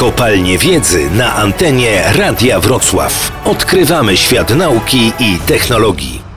Kopalnie Wiedzy na antenie Radia Wrocław. Odkrywamy świat nauki i technologii.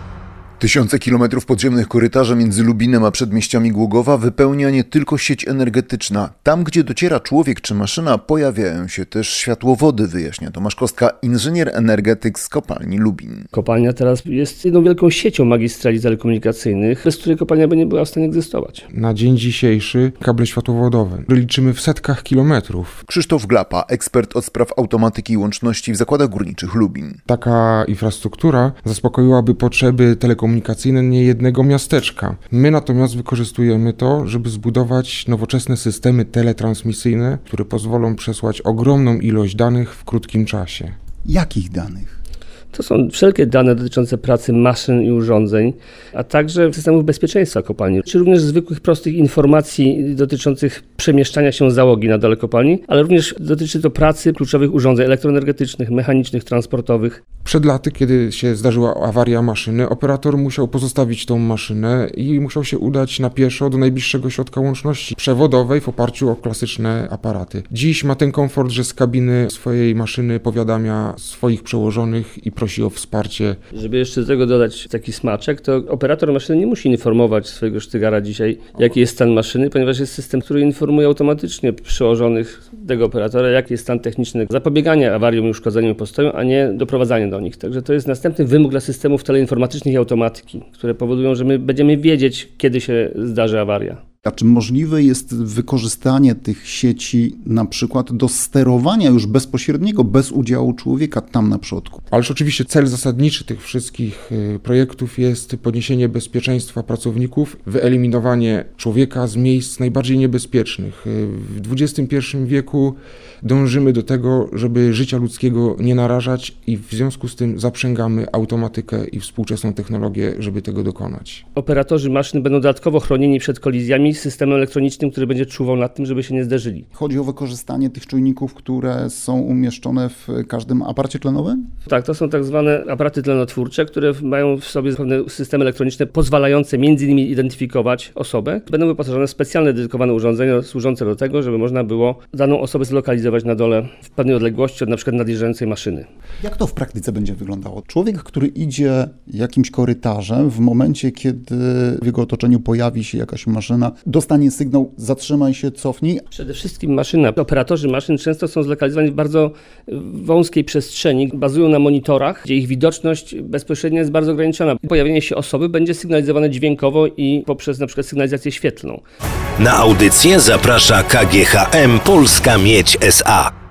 Tysiące kilometrów podziemnych korytarzy między Lubinem a przedmieściami Głogowa wypełnia nie tylko sieć energetyczna. Tam, gdzie dociera człowiek czy maszyna, pojawiają się też światłowody, wyjaśnia Tomasz Kostka, inżynier energetyk z kopalni Lubin. Kopalnia teraz jest jedną wielką siecią magistrali telekomunikacyjnych, bez której kopalnia by nie była w stanie egzystować. Na dzień dzisiejszy kable światłowodowe liczymy w setkach kilometrów. Krzysztof Glapa, ekspert od spraw automatyki i łączności w zakładach górniczych Lubin. Taka infrastruktura zaspokoiłaby potrzeby telekomunikacyjne komunikacyjne niejednego miasteczka. My natomiast wykorzystujemy to, żeby zbudować nowoczesne systemy teletransmisyjne, które pozwolą przesłać ogromną ilość danych w krótkim czasie. Jakich danych? To są wszelkie dane dotyczące pracy maszyn i urządzeń, a także systemów bezpieczeństwa kopalni, czy również zwykłych, prostych informacji dotyczących przemieszczania się załogi na dole kopalni, ale również dotyczy to pracy kluczowych urządzeń elektroenergetycznych, mechanicznych, transportowych. Przed laty, kiedy się zdarzyła awaria maszyny, operator musiał pozostawić tą maszynę i musiał się udać na pieszo do najbliższego środka łączności przewodowej w oparciu o klasyczne aparaty. Dziś ma ten komfort, że z kabiny swojej maszyny powiadamia swoich przełożonych i prosi o wsparcie. Żeby jeszcze do tego dodać taki smaczek, to operator maszyny nie musi informować swojego sztygara dzisiaj, jaki jest stan maszyny, ponieważ jest system, który informuje automatycznie przełożonych tego operatora, jaki jest stan techniczny zapobiegania awariom i uszkodzeniom postoju, a nie doprowadzania do nich. Także to jest następny wymóg dla systemów teleinformatycznych i automatyki, które powodują, że my będziemy wiedzieć, kiedy się zdarzy awaria. A czy możliwe jest wykorzystanie tych sieci na przykład do sterowania już bezpośredniego, bez udziału człowieka tam na przodku? Ależ oczywiście cel zasadniczy tych wszystkich y, projektów jest podniesienie bezpieczeństwa pracowników, wyeliminowanie człowieka z miejsc najbardziej niebezpiecznych. Y, w XXI wieku dążymy do tego, żeby życia ludzkiego nie narażać i w związku z tym zaprzęgamy automatykę i współczesną technologię, żeby tego dokonać. Operatorzy maszyn będą dodatkowo chronieni przed kolizjami systemem elektronicznym, który będzie czuwał nad tym, żeby się nie zderzyli. Chodzi o wykorzystanie tych czujników, które są umieszczone w każdym aparacie tlenowym? Tak, to są tak zwane aparaty tlenotwórcze, które mają w sobie pewne systemy elektroniczne pozwalające między innymi identyfikować osobę. Będą wyposażone w specjalne dedykowane urządzenia służące do tego, żeby można było daną osobę zlokalizować na dole w pewnej odległości od na przykład nadjeżdżającej maszyny. Jak to w praktyce będzie wyglądało? Człowiek, który idzie jakimś korytarzem, w momencie, kiedy w jego otoczeniu pojawi się jakaś maszyna, dostanie sygnał zatrzymaj się, cofnij. Przede wszystkim maszyna, operatorzy maszyn często są zlokalizowani w bardzo wąskiej przestrzeni, bazują na monitorach, gdzie ich widoczność bezpośrednio jest bardzo ograniczona. Pojawienie się osoby będzie sygnalizowane dźwiękowo i poprzez na przykład sygnalizację świetlną. Na audycję zaprasza KGHM Polska Miedź SA.